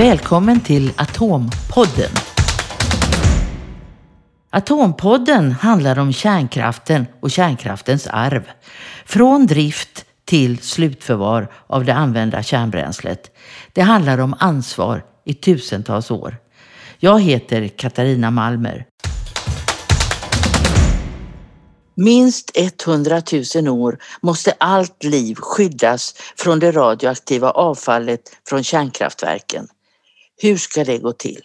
Välkommen till Atompodden. Atompodden handlar om kärnkraften och kärnkraftens arv. Från drift till slutförvar av det använda kärnbränslet. Det handlar om ansvar i tusentals år. Jag heter Katarina Malmer. Minst 100 000 år måste allt liv skyddas från det radioaktiva avfallet från kärnkraftverken. Hur ska det gå till?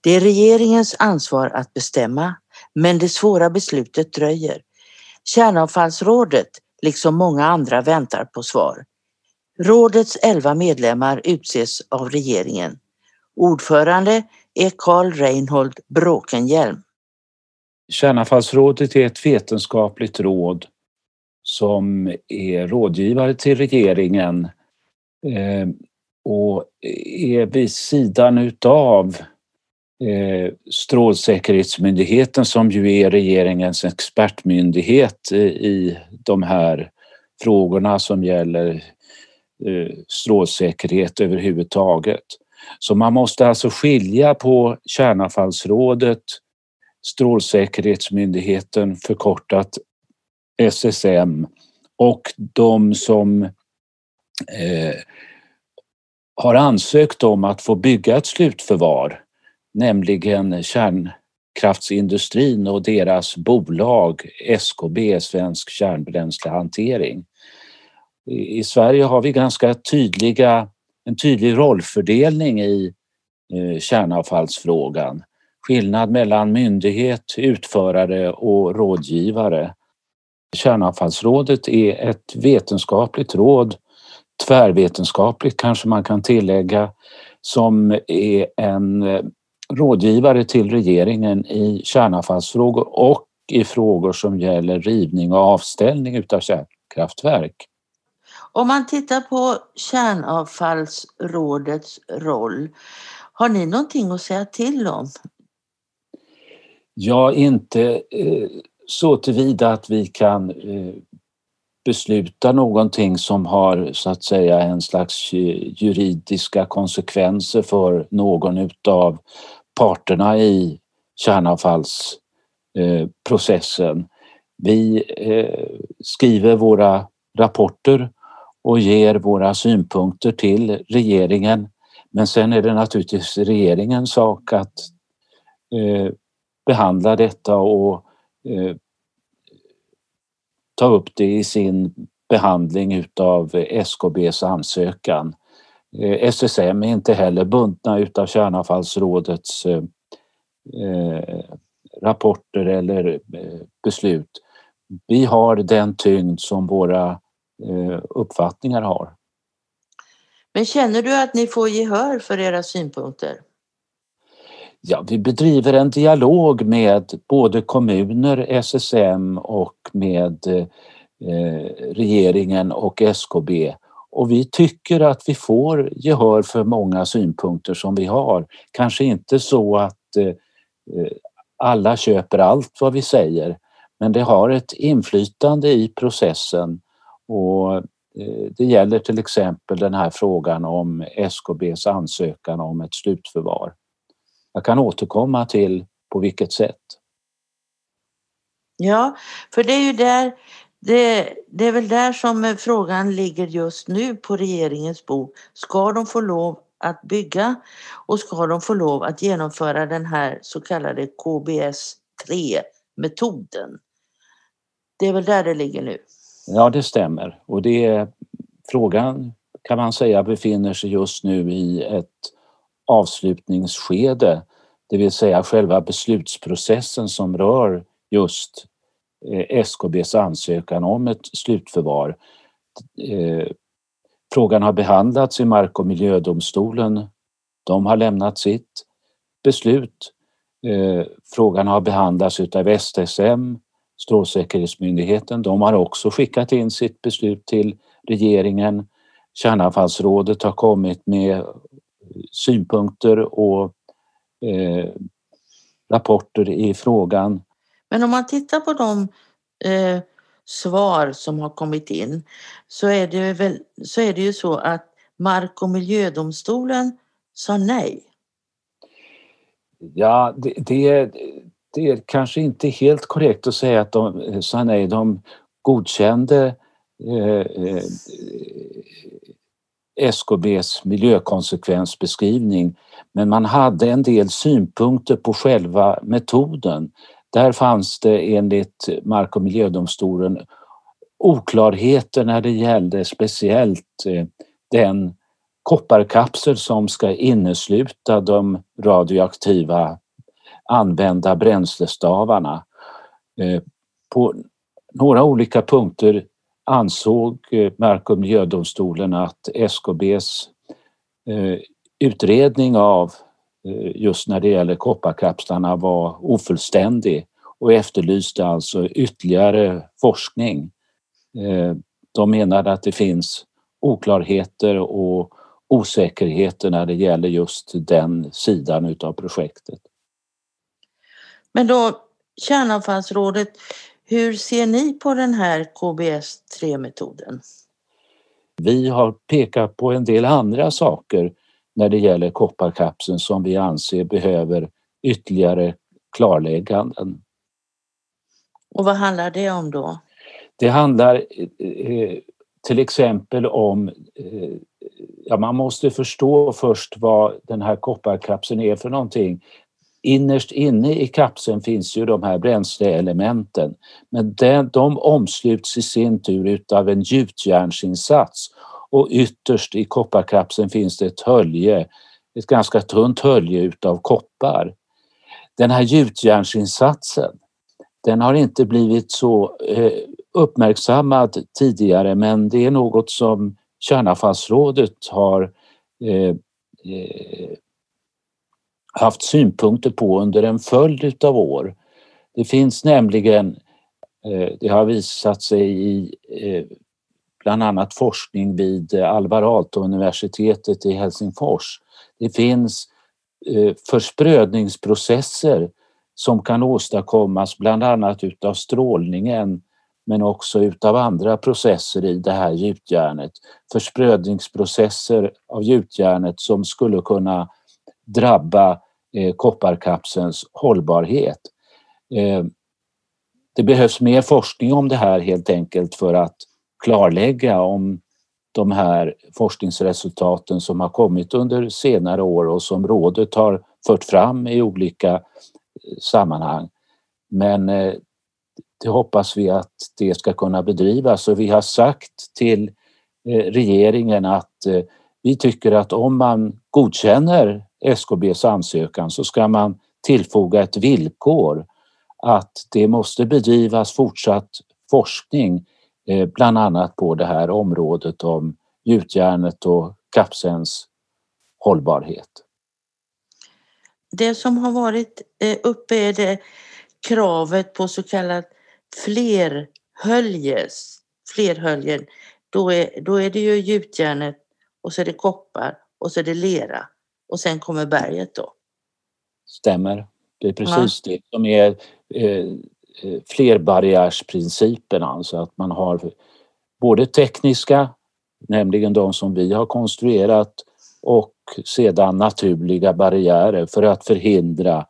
Det är regeringens ansvar att bestämma, men det svåra beslutet dröjer. Kärnavfallsrådet, liksom många andra, väntar på svar. Rådets elva medlemmar utses av regeringen. Ordförande är Karl Reinhold Bråkenhielm. Kärnavfallsrådet är ett vetenskapligt råd som är rådgivare till regeringen eh, och är vid sidan utav eh, Strålsäkerhetsmyndigheten som ju är regeringens expertmyndighet eh, i de här frågorna som gäller eh, strålsäkerhet överhuvudtaget. Så man måste alltså skilja på Kärnavfallsrådet, Strålsäkerhetsmyndigheten förkortat SSM och de som eh, har ansökt om att få bygga ett slutförvar, nämligen kärnkraftsindustrin och deras bolag SKB, Svensk Kärnbränslehantering. I Sverige har vi ganska tydliga, en tydlig rollfördelning i eh, kärnavfallsfrågan. Skillnad mellan myndighet, utförare och rådgivare. Kärnavfallsrådet är ett vetenskapligt råd tvärvetenskapligt kanske man kan tillägga, som är en eh, rådgivare till regeringen i kärnavfallsfrågor och i frågor som gäller rivning och avställning utav kärnkraftverk. Om man tittar på kärnavfallsrådets roll, har ni någonting att säga till om? Ja, inte eh, så tillvida att vi kan beslutar besluta någonting som har så att säga en slags eh, juridiska konsekvenser för någon utav parterna i kärnavfallsprocessen. Eh, Vi eh, skriver våra rapporter och ger våra synpunkter till regeringen. Men sen är det naturligtvis regeringens sak att behandla detta och ta upp det i sin behandling utav SKBs ansökan. Eh, SSM är inte heller bundna utav Kärnavfallsrådets eh, eh, rapporter eller beslut. Vi har den tyngd som våra uppfattningar har. Men känner du att ni får gehör för era synpunkter? Ja, vi bedriver en dialog med både kommuner, SSM och med eh, regeringen och SKB. Och vi tycker att vi får gehör för många synpunkter som vi har. Kanske inte så att eh, alla köper allt vad vi säger, men det har ett inflytande i processen och eh, det gäller till exempel den här frågan om SKBs ansökan om ett slutförvar. Jag kan återkomma till på vilket sätt. Ja, för det är ju där det, det, är väl där som frågan ligger just nu på regeringens bord. Ska de få lov att bygga och ska de få lov att genomföra den här så kallade KBS3-metoden? Det är väl där det ligger nu? Ja, det stämmer. Och det, frågan kan man säga befinner sig just nu i ett avslutningsskede, det vill säga själva beslutsprocessen som rör just eh, SKBs ansökan om ett slutförvar. Eh, frågan har behandlats i Mark och miljödomstolen. De har lämnat sitt beslut. Eh, frågan har behandlats utav STSM, Strålsäkerhetsmyndigheten. De har också skickat in sitt beslut till regeringen. Kärnavfallsrådet har kommit med synpunkter och eh, rapporter i frågan. Men om man tittar på de eh, svar som har kommit in så är, det väl, så är det ju så att Mark och miljödomstolen sa nej? Ja, det, det, det är kanske inte helt korrekt att säga att de sa nej. De godkände eh, eh, SKBs miljökonsekvensbeskrivning men man hade en del synpunkter på själva metoden. Där fanns det enligt Mark och miljödomstolen oklarheter när det gällde speciellt eh, den kopparkapsel som ska innesluta de radioaktiva använda bränslestavarna. Eh, på några olika punkter ansåg eh, Mark och miljödomstolen att SKBs eh, utredning av eh, just när det gäller kopparkapslarna var ofullständig och efterlyste alltså ytterligare forskning. De menade att det finns oklarheter och osäkerheter när det gäller just den sidan utav projektet. Men då Kärnavfallsrådet, hur ser ni på den här KBS-3-metoden? Vi har pekat på en del andra saker när det gäller kopparkapseln som vi anser behöver ytterligare klarlägganden. Och vad handlar det om då? Det handlar eh, till exempel om eh, ja, man måste förstå först vad den här kopparkapseln är för någonting. Innerst inne i kapseln finns ju de här bränsleelementen men den, de omsluts i sin tur utav en gjutjärnsinsats och ytterst i kopparkapseln finns det ett hölje, ett ganska tunt hölje utav koppar. Den här gjutjärnsinsatsen den har inte blivit så eh, uppmärksammad tidigare men det är något som Kärnavfallsrådet har eh, eh, haft synpunkter på under en följd av år. Det finns nämligen, eh, det har visat sig i eh, bland annat forskning vid eh, Alvar Aalto-universitetet i Helsingfors. Det finns försprödningsprocesser som kan åstadkommas bland annat utav strålningen men också utav andra processer i det här gjutjärnet. Försprödningsprocesser av gjutjärnet som skulle kunna drabba eh, kopparkapselns hållbarhet. Eh, det behövs mer forskning om det här helt enkelt för att klarlägga om de här forskningsresultaten som har kommit under senare år och som rådet har fört fram i olika eh, sammanhang. Men eh, det hoppas vi att det ska kunna bedrivas och vi har sagt till eh, regeringen att eh, vi tycker att om man godkänner SKBs ansökan så ska man tillfoga ett villkor att det måste bedrivas fortsatt forskning eh, bland annat på det här området om gjutjärnet och kapselns hållbarhet. Det som har varit eh, uppe är det kravet på så kallat flerhöljes, flerhöljen, då är, då är det ju gjutjärnet och så är det koppar och så är det lera och sen kommer berget då. Stämmer. Det är precis ja. det som är eh, eh, flerbarriärsprincipen, alltså att man har både tekniska, nämligen de som vi har konstruerat och sedan naturliga barriärer för att förhindra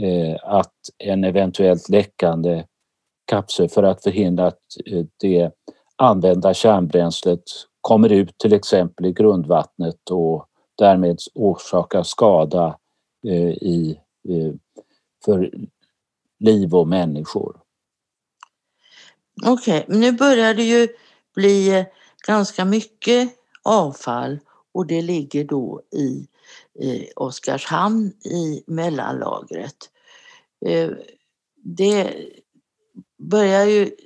eh, att en eventuellt läckande kapsel för att förhindra att eh, det använda kärnbränslet kommer ut till exempel i grundvattnet och därmed orsakar skada eh, i, eh, för liv och människor. Okej, okay, nu börjar det ju bli eh, ganska mycket avfall och det ligger då i Oskarshamn i mellanlagret. Eh, det, börjar ju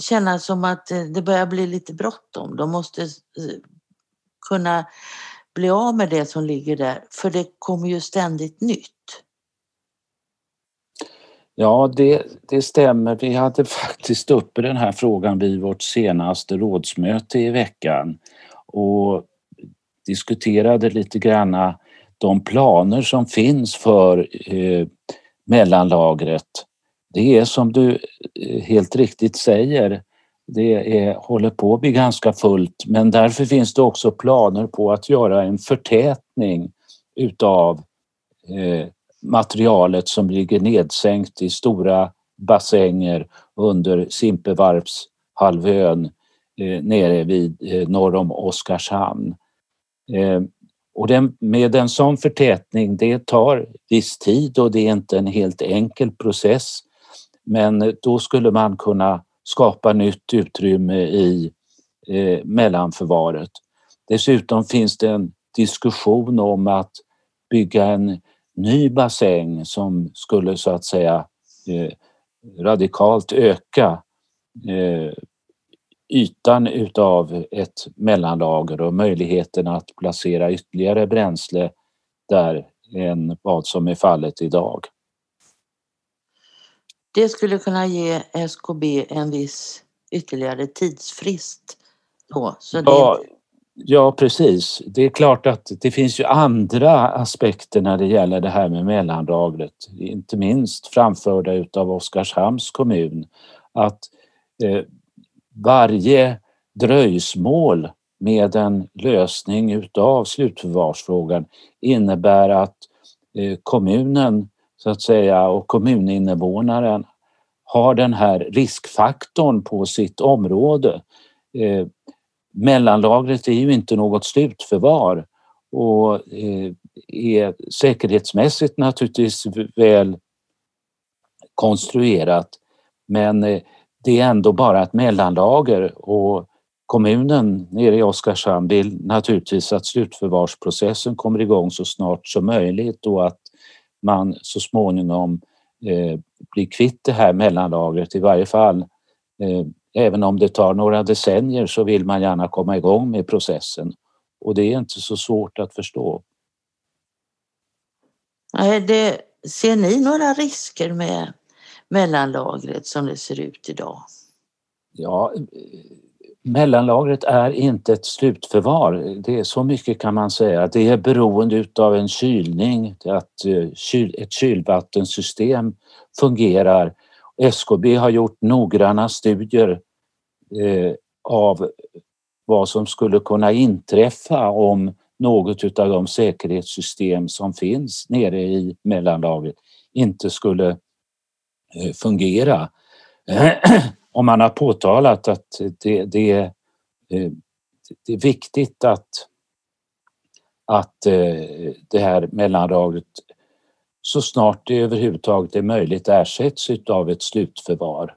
kännas som att eh, det börjar bli lite bråttom. De måste kunna bli av med det som ligger där, för det kommer ju ständigt nytt. Ja, det, det stämmer. Vi hade faktiskt uppe den här frågan vid vårt senaste rådsmöte i veckan och diskuterade lite granna de planer som finns för eh, mellanlagret det är som du eh, helt riktigt säger, det är, håller på att bli ganska fullt men därför finns det också planer på att göra en förtätning utav eh, materialet som ligger nedsänkt i stora bassänger under Simpevarpshalvön eh, nere vid eh, norr om Oskarshamn. Eh, och den, med en sån förtätning, det tar viss tid och det är inte en helt enkel process. Men då skulle man kunna skapa nytt utrymme i eh, mellanförvaret. Dessutom finns det en diskussion om att bygga en ny bassäng som skulle så att säga eh, radikalt öka eh, ytan utav ett mellanlager och möjligheten att placera ytterligare bränsle där än vad som är fallet idag. Det skulle kunna ge SKB en viss ytterligare tidsfrist. Då, så ja, det... ja, precis. Det är klart att det finns ju andra aspekter när det gäller det här med mellanlagret. Inte minst framförda utav Oskarshamns kommun. Att eh, varje dröjsmål med en lösning utav slutförvarsfrågan innebär att eh, kommunen så att säga och kommuninvånaren har den här riskfaktorn på sitt område. Eh, mellanlagret är ju inte något slutförvar och eh, är säkerhetsmässigt naturligtvis väl konstruerat men eh, det är ändå bara ett mellanlager och kommunen nere i Oskarshamn vill naturligtvis att slutförvarsprocessen kommer igång så snart som möjligt och att man så småningom eh, blir kvitt det här mellanlagret i varje fall. Eh, även om det tar några decennier så vill man gärna komma igång med processen och det är inte så svårt att förstå. Det, ser ni några risker med mellanlagret som det ser ut idag? Ja, mellanlagret är inte ett slutförvar. Det är så mycket kan man säga. Det är beroende av en kylning, att eh, ett kylvattensystem fungerar. SKB har gjort noggranna studier eh, av vad som skulle kunna inträffa om något av de säkerhetssystem som finns nere i mellanlagret inte skulle eh, fungera. om man har påtalat att det, det, eh, det är viktigt att, att eh, det här mellanlagret så snart det överhuvudtaget är möjligt ersätts av ett slutförvar.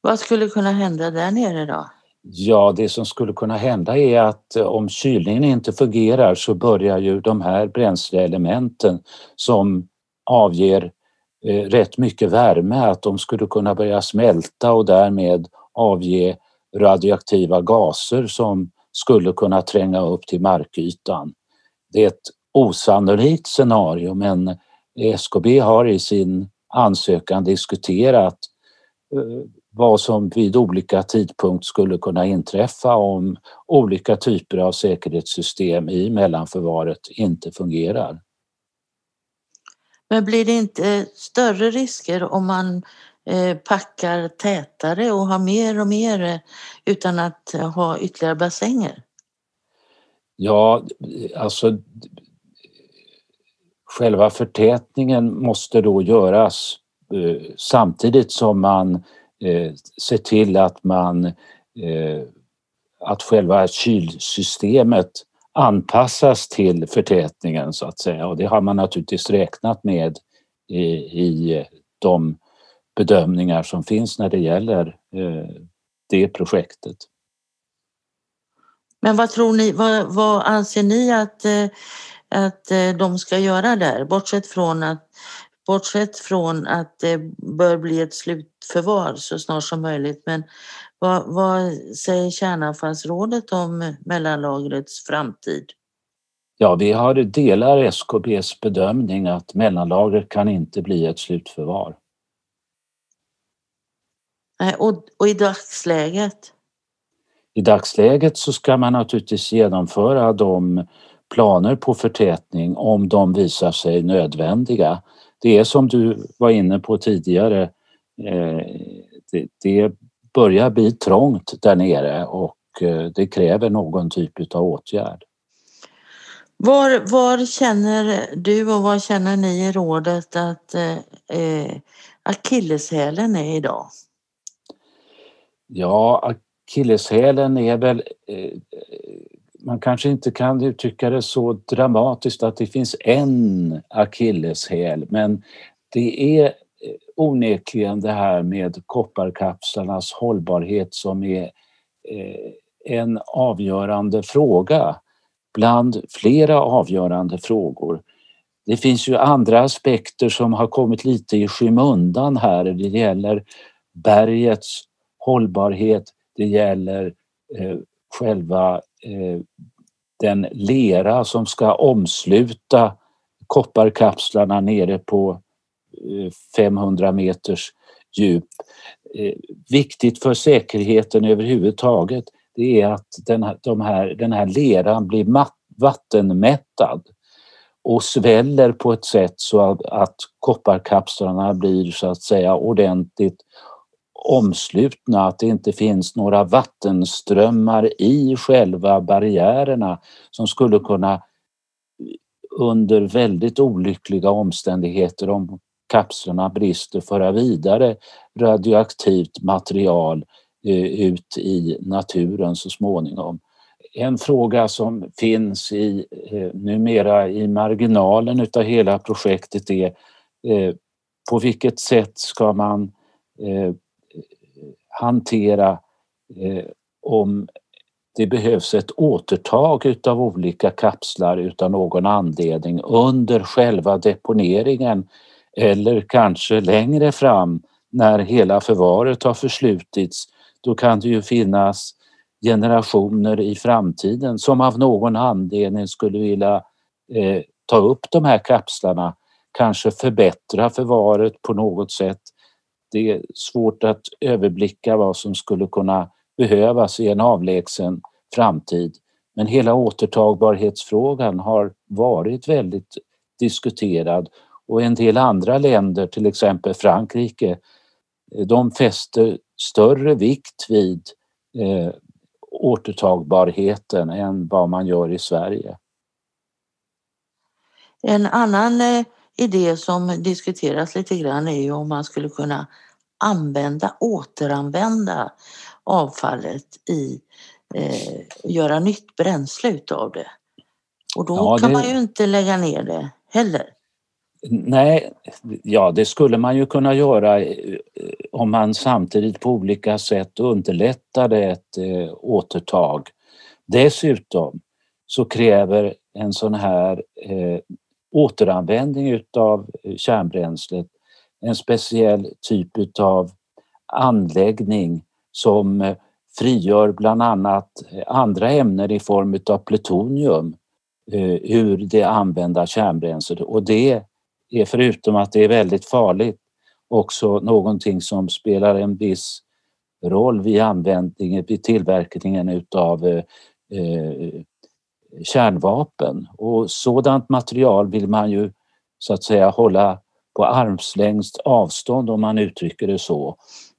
Vad skulle kunna hända där nere då? Ja, det som skulle kunna hända är att om kylningen inte fungerar så börjar ju de här bränsleelementen som avger Eh, Eh, rätt mycket värme att de skulle kunna börja smälta och därmed avge radioaktiva gaser som skulle kunna tränga upp till markytan. Det är ett osannolikt scenario men eh, SKB har i sin ansökan diskuterat eh, vad som vid olika tidpunkt skulle kunna inträffa om olika typer av säkerhetssystem i mellanförvaret inte fungerar. Men blir det inte större risker om man eh, packar tätare och har mer och mer eh, utan att ha ytterligare bassänger? Ja, alltså själva förtätningen måste då göras eh, samtidigt som man ser till att man att själva kylsystemet anpassas till förtätningen så att säga och det har man naturligtvis räknat med i, i de bedömningar som finns när det gäller eh, det projektet. Men vad tror ni, vad, vad anser ni att, eh, att eh, de ska göra där? Bortsett från att, bortsett från att det bör bli ett slut slutförvar så snart som möjligt. Men vad, vad säger Kärnavfallsrådet om mellanlagrets framtid? Ja, vi har delar SKBs bedömning att mellanlagret kan inte bli ett slutförvar. Och, och i dagsläget? I dagsläget så ska man naturligtvis genomföra de planer på förtätning om de visar sig nödvändiga. Det är som du var inne på tidigare, det, det börjar bli trångt där nere och eh, det kräver någon typ av åtgärd. Var, var känner du och vad känner ni i rådet att eh, akilleshälen är idag? Ja, akilleshälen är väl eh, man kanske inte kan uttrycka det så dramatiskt att det finns en akilleshäl men det är onekligen det här med kopparkapslarnas hållbarhet som är eh, en avgörande fråga bland flera avgörande frågor. Det finns ju andra aspekter som har kommit lite i skymundan här. Det gäller bergets hållbarhet, det gäller eh, själva eh, den lera som ska omsluta kopparkapslarna nere på 500 meters djup. Eh, viktigt för säkerheten överhuvudtaget det är att den här, de här, den här leran blir vattenmättad och sväller på ett sätt så att, att kopparkapslarna blir så att säga ordentligt omslutna, att det inte finns några vattenströmmar i själva barriärerna som skulle kunna under väldigt olyckliga omständigheter om kapslarna brister föra vidare radioaktivt material eh, ut i naturen så småningom. En fråga som finns i, eh, numera i marginalen utav hela projektet är eh, på vilket sätt ska man hantera om det behövs ett återtag utav olika kapslar utan någon anledning under själva deponeringen eller kanske längre fram när hela förvaret har förslutits, då kan det ju finnas generationer i framtiden som av någon anledning skulle vilja eh, ta upp de här kapslarna, kanske förbättra förvaret på något sätt. Det är svårt att överblicka vad som skulle kunna behövas i en avlägsen framtid. Men hela återtagbarhetsfrågan har varit väldigt diskuterad och en del andra länder, till exempel Frankrike, de fäster större vikt vid eh, återtagbarheten än vad man gör i Sverige. En annan eh, idé som diskuteras lite grann är ju om man skulle kunna använda, återanvända avfallet i eh, göra nytt bränsle utav det. Och då ja, kan man ju inte lägga ner det heller. Nej, ja det skulle man ju kunna göra eh, om man samtidigt på olika sätt underlättade ett eh, återtag. Dessutom så kräver en sån här eh, återanvändning utav eh, kärnbränslet en speciell typ utav anläggning som eh, frigör bland annat andra ämnen i form utav plutonium eh, ur det använda kärnbränslet och det är förutom att det är väldigt farligt också någonting som spelar en viss roll vid användningen, vid tillverkningen utav eh, eh, kärnvapen. Och sådant material vill man ju så att säga hålla på armslängds avstånd om man uttrycker det så.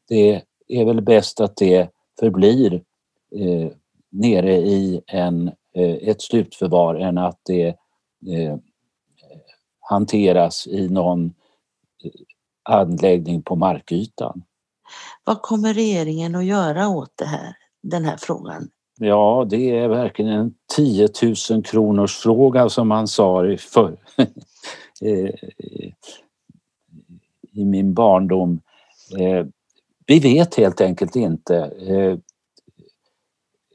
Det är väl bäst att det förblir eh, nere i en, eh, ett slutförvar än att det eh, hanteras i någon eh, anläggning på markytan. Vad kommer regeringen att göra åt det här, den här frågan? Ja, det är verkligen en 10 000 kronors fråga som man sa för, eh, i min barndom. Eh, vi vet helt enkelt inte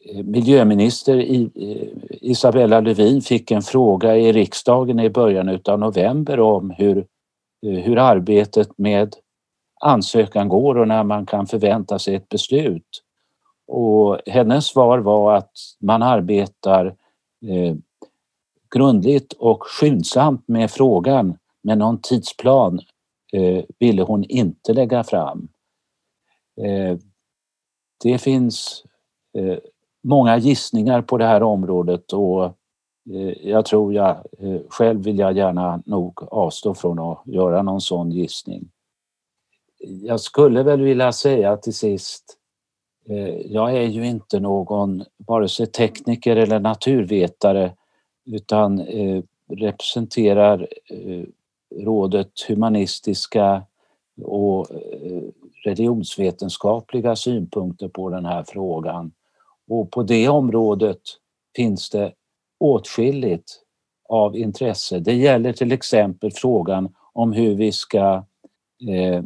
Eh, miljöminister eh, Isabella Lövin fick en fråga i riksdagen i början av november om hur, eh, hur arbetet med ansökan går och när man kan förvänta sig ett beslut. Och hennes svar var att man arbetar eh, grundligt och skyndsamt med frågan men någon tidsplan eh, ville hon inte lägga fram. Eh, det finns många gissningar på det här området och eh, jag tror jag eh, själv vill jag gärna nog avstå från att göra någon sån gissning. Jag skulle väl vilja säga till sist, eh, jag är ju inte någon vare sig tekniker eller naturvetare utan representerar rådet humanistiska och religionsvetenskapliga synpunkter på den här frågan. Och på det området finns det åtskilligt av intresse. Det gäller till exempel frågan om hur vi ska eh,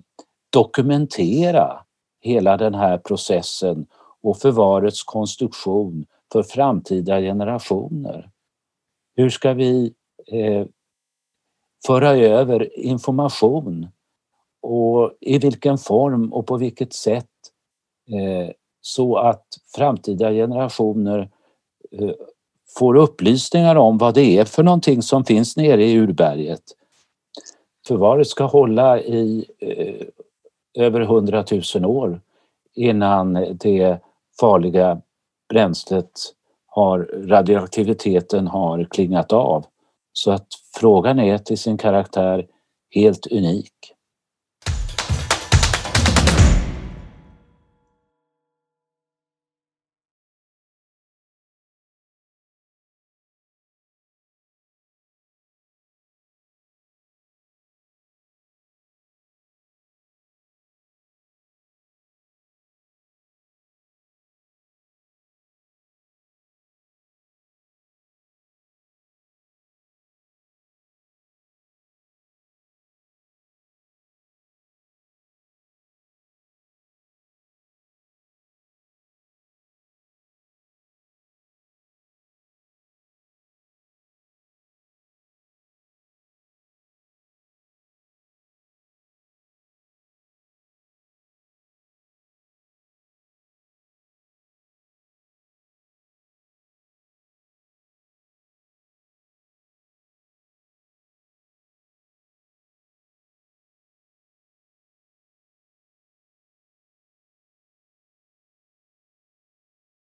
dokumentera hela den här processen och förvarets konstruktion för framtida generationer. Hur ska vi eh, föra över information och i vilken form och på vilket sätt eh, så att framtida generationer eh, får upplysningar om vad det är för någonting som finns nere i urberget. Förvaret ska hålla i eh, över hundratusen år innan det farliga bränslet har, radioaktiviteten har klingat av. Så att frågan är till sin karaktär helt unik.